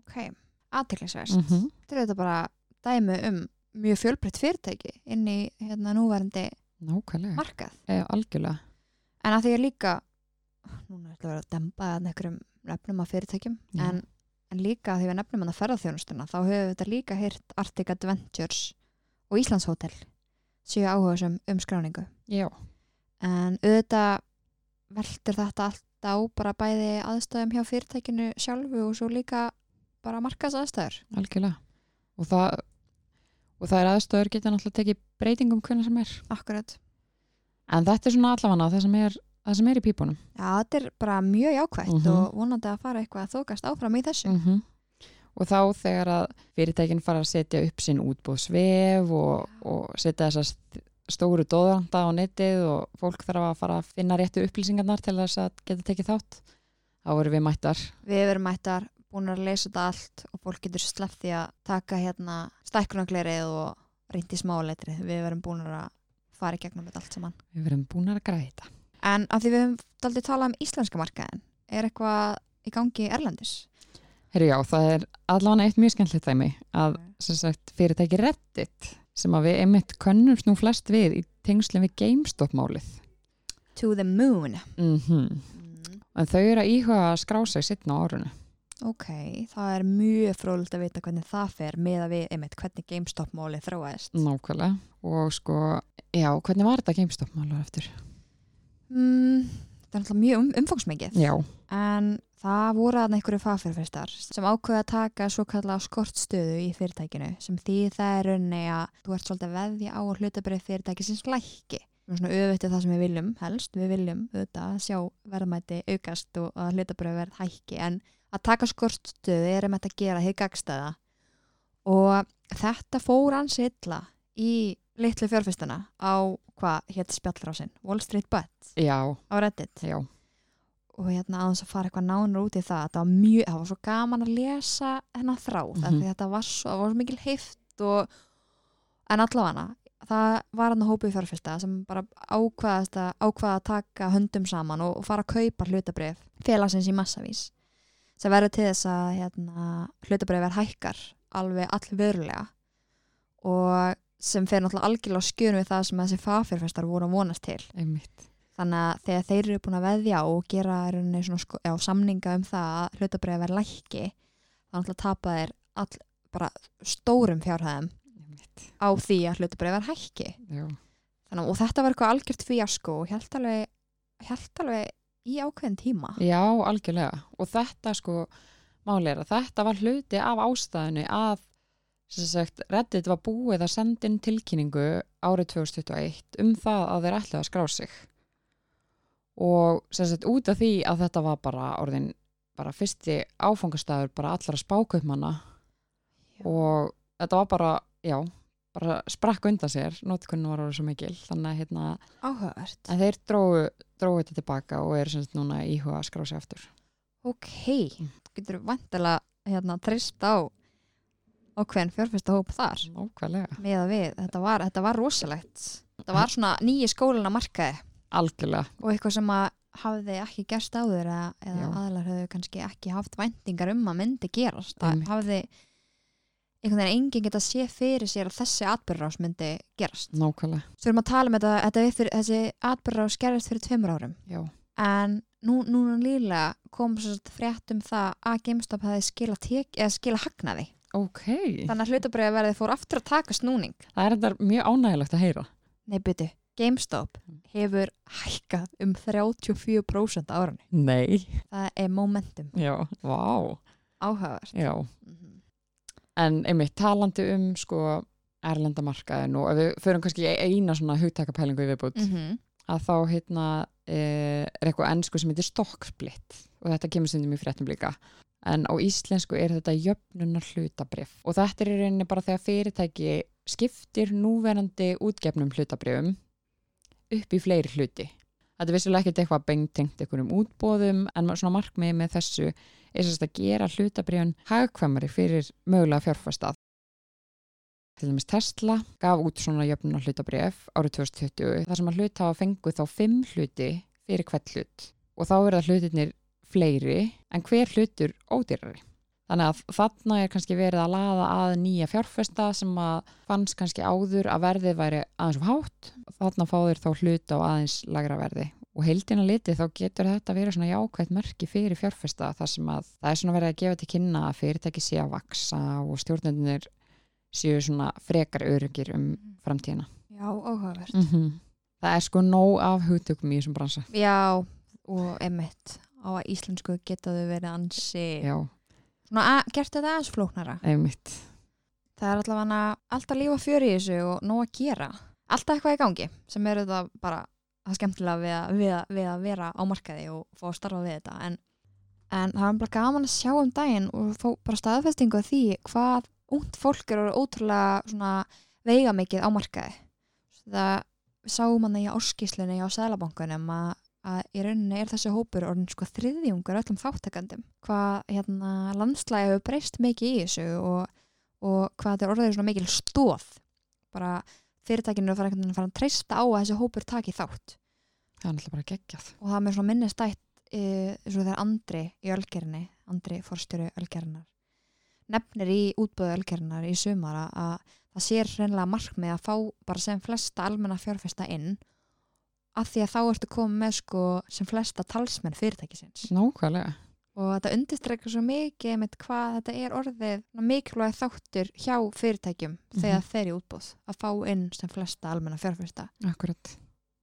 S2: ok, aðteklisverst
S1: mm -hmm.
S2: þetta er bara dæmi um mjög fjölbreytt fyrirtæki inn í hérna núverandi
S1: Nákvæmlega,
S2: markað.
S1: E, algjörlega.
S2: En að því er líka, núna ætla að vera að dempa að einhverjum nefnum af fyrirtækjum, en, en líka að því við nefnum að ferðarþjónustuna, þá höfum við þetta líka heyrt Arctic Adventures og Íslandshótel séu áhuga sem um skráningu.
S1: Já,
S2: En auðvitað veldur þetta allt á bara bæði aðstæðum hjá fyrirtækinu sjálfu og svo líka bara markas aðstæður.
S1: algjörlega. Og það, og það er aðstöður geta náttúrulega tekið breytingum hvernig sem er
S2: Akkurat.
S1: en þetta er svona allavega það sem er, það sem er í pípunum
S2: Já, þetta er bara mjög jákvætt
S1: Mhm.
S2: og vonandi að fara eitthvað að þókast áfram í þessu.
S1: -hmm. og þá þegar að fyrirtækin fara að setja upp sinn útbúðsvef og, og setja þessar st- stóru dóðranda á netið og fólk þarf að fara að finna réttu upplýsingarnar til þess að geta tekið þátt þá voru við mættar
S2: við verum mættar búin að leysa þetta allt og fólk getur sleppt því að taka hérna stækkunaglerið og reyndi smáletrið. Við verum búin að fara í gegnum þetta allt saman.
S1: Við verum búin að græða þetta
S2: en af því við höfum daldið talað um íslenska markaðin er eitthvað í gangi erlendis?
S1: Herru já, það er allavega eitt mjög skemmtilegt dæmi að sem sagt, fyrirtæki Reddit sem að við einmitt könnumst nú flest við í tengslum við GameStop-málið.
S2: To the moon.
S1: Mm
S2: mm.
S1: en þau eru að íhuga að skrá sig sittna á árunu
S2: ok, það er mjög fróðult að vita hvernig það fer með að við einmitt hvernig GameStop-málið þróaðist.
S1: Nákvæmlega. Og sko, já, hvernig var þetta GameStop-málið eftir?
S2: mm, þetta er náttúrulega mjög um, umfangsmikið.
S1: Já,
S2: en það voru að einhverju fagfyrirfestar sem ákveða að taka svo kallega skortstöðu í fyrirtækinu sem því það er raunni að þú ert svolítið að veðja á að hlutabrið fyrirtæki sem slækki svona öfutið það sem við viljum helst, við viljum auðvitað að sjá verðmæti aukast og að hlutabrið verð hækki. En að taka skortstöðu er um þetta að gera heið gagstæða og þetta fór ansi illa í litlu fjárfestana á hvað hétt spjallrásinn Wall Street Bet
S1: já,
S2: á Reddit?
S1: Já.
S2: Og hérna aðeins að fara eitthvað nánar út í það það var mjög, það var svo gaman að lesa hennar þráð, mm því þetta var svo, var svo mikil heift og en allavega það var hann að hópu fjárfesta sem bara ákvaðast að ákvaða að taka höndum saman og, og fara að kaupa hlutabrif félagsins í massavís sem verður til þess að hérna, hlutabrif er hækkar alveg allverulega og sem fer náttúrulega algjörlega á skjönu við það sem þessi fagfjárfestar voru að vonast til.
S1: Einmitt.
S2: Þannig að þegar þeir eru búin að veðja og gera svona sko, já, samninga um það að hlutabrið verði lækki þannig að tapa þeir all, bara stórum fjárhæðum
S1: einmitt,
S2: á því að hlutabrið verði hækki þannig, og þetta var eitthvað algjört fíasko og held alveg, held alveg í ákveðin tíma
S1: Já, algjörlega. Og þetta sko, máli að þetta var hluti af ástæðinu að sagt, Reddit var búið að senda inn tilkynningu árið 2021 um það að þeir ætlaði að skrá sig. Og sagt, út af því að þetta var bara orðin, bara fyrsti áfangastæður bara allra spákaupmanna og þetta var bara, já, bara sprakk undan sér, notkunni var orðið svo mikil, þannig að hérna, þeir dróðu, dróðu þetta tilbaka og eru sem sagt núna íhuga að skrá sig aftur.
S2: ok, getur vantilega hérna treyst á ákveðin fjárfesta hóp þar
S1: Nákvæmlega.
S2: með að við, þetta var, þetta var rosalegt þetta var svona nýji skólin að markaði
S1: Algjörlega.
S2: og eitthvað sem að hafði ekki gerst áður eða, eða aðlar höfðu kannski ekki haft væntingar um að myndi gerast það hafði einhvern veginn enginn geta sé fyrir sér að þessi atbyrðrás myndi gerast
S1: Nákvæmlega.
S2: svo erum að tala um þetta, þetta fyrir, þessi atbyrðrás gerist fyrir tveimur árum
S1: Já.
S2: en nú, núna lílega kom svo sagt frétt um það að GameStop hefði skila, skila hagnaði
S1: Ok.
S2: þannig að hlutabriða verði fór aftur að taka snúning
S1: Það er þetta mjög ánægilegt að heyra.
S2: nei byrju, GameStop hefur hækkað um 34% á árunni
S1: Nei.
S2: það er momentum
S1: Já. Vá.
S2: áhugavert
S1: Já. En einmitt talandi um sko erlendamarkaðin og við förum kannski eina svona hugtakapælingu í viðbútt
S2: Mhm.
S1: að þá hérna e, er eitthvað ennsku sem heitir stokksplit og þetta kemur stundum í fréttum líka en á íslensku er þetta jöfnunar hlutabrif og þetta er í rauninni bara þegar fyrirtæki skiptir núverandi útgefnum hlutabrifum upp í fleiri hluti þetta er vissulega ekkert eitthvað bengtengt einhverjum útbóðum en svona markmið með þessu er sérst að gera hlutabrifun hagkvæmari fyrir mögulega fjárfæstað til dæmis Tesla gaf út svona jöfnunar hlutabrif árið 2020 þar sem að hlut hafa fenguð þá fimm hluti fyrir hvert hlut og þá verða hlutirnir fleiri en hver hlutur ódýrari. Þannig að þarna er kannski verið að laða að nýja fjárfesta sem að fannst kannski áður að verðið væri aðeins of hátt. Og þarna fá þeir þá hlut á aðeins lagra verði og heildina litið þá getur þetta verið svona jákvægt merki fyrir fjárfesta þar sem að það er svona verið að gefa til kynna að fyrirtæki sé að vaksa og stjórnendunir séu svona frekar öryggir um framtíðina.
S2: já, áhugavert
S1: Mm Það er sko nóg af hugtökum í þessum bransa.
S2: já, og emitt á að íslensku geta þau verið ansi
S1: Já,
S2: svona að, gert þetta aðeins flóknara
S1: einmitt.
S2: það er allavega alltaf lífa í þessu og nóg að gera alltaf eitthvað í gangi sem eru það bara það skemmtilega við að, við, að, við að vera á markaði og fá að starfa við þetta. En, en það er bara gaman að sjá um daginn og fá bara staðfestingu því hvað ungt fólk eru ótrúlega veiga mikið á markaði. Það sáum hann í áskíslunni á Sælabankunum að, að í rauninni er þessi hópur orðin sko þriðjungur öllum þáttakandum hvað hérna landslægi hefur breyst mikið í þessu og og hvað þetta er orðið svona mikil stóð bara fyrirtækinu er að fara að treysta á að þessi hópur taki þátt
S1: Það er náttúrulega bara geggjað.
S2: og það er mér svona minnistætt e, eins og þegar Andri í Ölgerinni Andri forstjóri Ölgerinnar nefnir í útböðu Ölgerinnar í sumar að- að það sér hreinlega markmið að fá bara sem flesta almenna fjárfesta inn af því að þá ertu komið með sko sem flesta talsmenn fyrirtækisins
S1: Nákvæmlega.
S2: og þetta undistreikar svo mikið með hvað þetta er orðið mikilvæg þáttur hjá fyrirtækjum þegar þeir eru útbúð að fá inn sem flesta almenna fjárfesta
S1: Akkurat.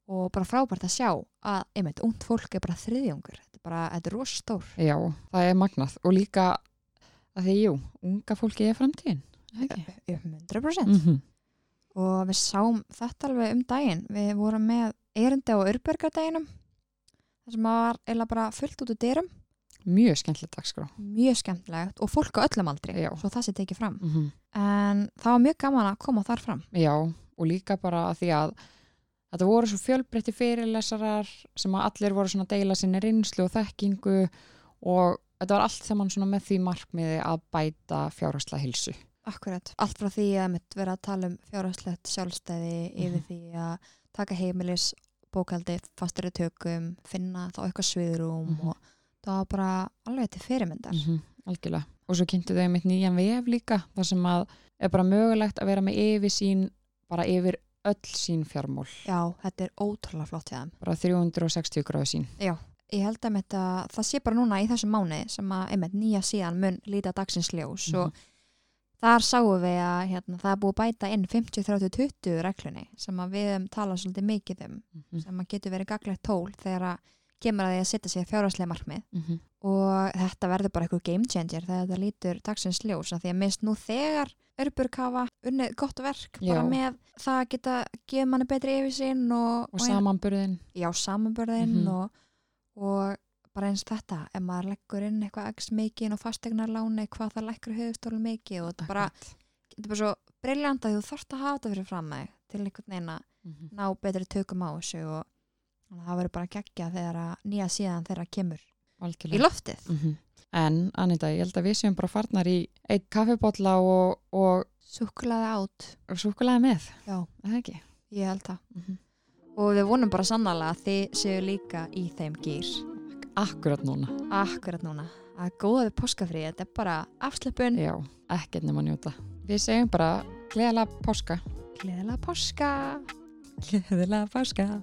S2: Og bara frábært að sjá að einmitt, ungt fólk er bara þriðjungur þetta er bara, þetta er rosa stór
S1: Já, það er magnað. Og líka að því, jú, unga fólki er framtíðin. Ekki?
S2: um 100%
S1: Mm -hmm.
S2: og við sáum þetta alveg um daginn við vorum með erindi á Örbergardaginum það sem var eða bara fullt út úr dyrum
S1: Mjög skemmtilegt dagskrá.
S2: mjög skemmtilegt og fólk á öllum aldri
S1: Já.
S2: svo það sé tekið fram
S1: Mm -hmm.
S2: en það var mjög gaman að koma þar fram
S1: Já, og líka bara að því að þetta voru svo fjölbreytti fyrirlesarar sem að allir voru svona að deila sinni reynslu og þekkingu og þetta var allt saman svona með því markmiði að bæta fjárhastla hilsu.
S2: Akkurat, allt frá því að mitt vera að tala um fjárhagslegt sjálfstæði yfir
S1: Mhm.
S2: því að taka heimilis bókaldi fastari tökum, finna þá eitthvað sviðrúm
S1: Mhm.
S2: og það var bara alveg til fyrirmyndar.
S1: -hmm. Algjörlega. Og svo kynntu þau mitt nýjan vef líka þar sem að er bara mögulegt að vera með yfir sín, bara yfir öll sín fjármól.
S2: Já, þetta er ótrúlega flott hjá þeim.
S1: Bara 360 gráðu sín.
S2: Já, ég held að mitt að það sé bara núna í þessum mánu sem að einmitt nýja síðan mun líta dagsins ljós
S1: Mhm.
S2: og þar sáum við að hérna, það er búið að bæta inn 50-30-20 reglunni sem að við tala svolítið mikið um
S1: Mhm.
S2: sem að getur verið gaglegt tól þegar að kemur að því að setja sig fjárhagslega markmið
S1: Mhm.
S2: og þetta verður bara eitthvað game changer þegar þetta lítur dagsins ljós af því að minnst nú þegar örburkafa unnið gott verk bara
S1: Já.
S2: með það að geta gefið manni betri yfirsinn og,
S1: og samanburðin
S2: já, samanbörðin
S1: Mhm.
S2: og, og bara eins þetta ef maður leggur inn eitthvað x mikið og fastegnarláni hvað það leggur höfustólu mikið og þetta bara, þetta er bara svo briljant að þú þarft að hafa þetta fyrir fram með til einhvern veginn að
S1: Mhm.
S2: ná betri tökum á þessu og að það verður bara geggja þegar að nýja síðan þegar það kemur í
S1: Algjörlega.
S2: loftið?
S1: Mhm. En Anita, ég held að við séum bara farnar í eitt kaffibotla og, og,
S2: Súkkulaði átt,
S1: og súkulega með.
S2: Já,
S1: Er það ekki?
S2: Ég held það.
S1: Mhm.
S2: og við vonum bara sannlega að þið séu líka í þeim gýr.
S1: Akkurat núna.
S2: Akkurat núna. Að góða við páskafrí, þetta er bara afslöpun
S1: Já, ekkert nema njóta. Við segjum bara gleðilega páska.
S2: Gleðilega páska.
S1: Gleðilega páska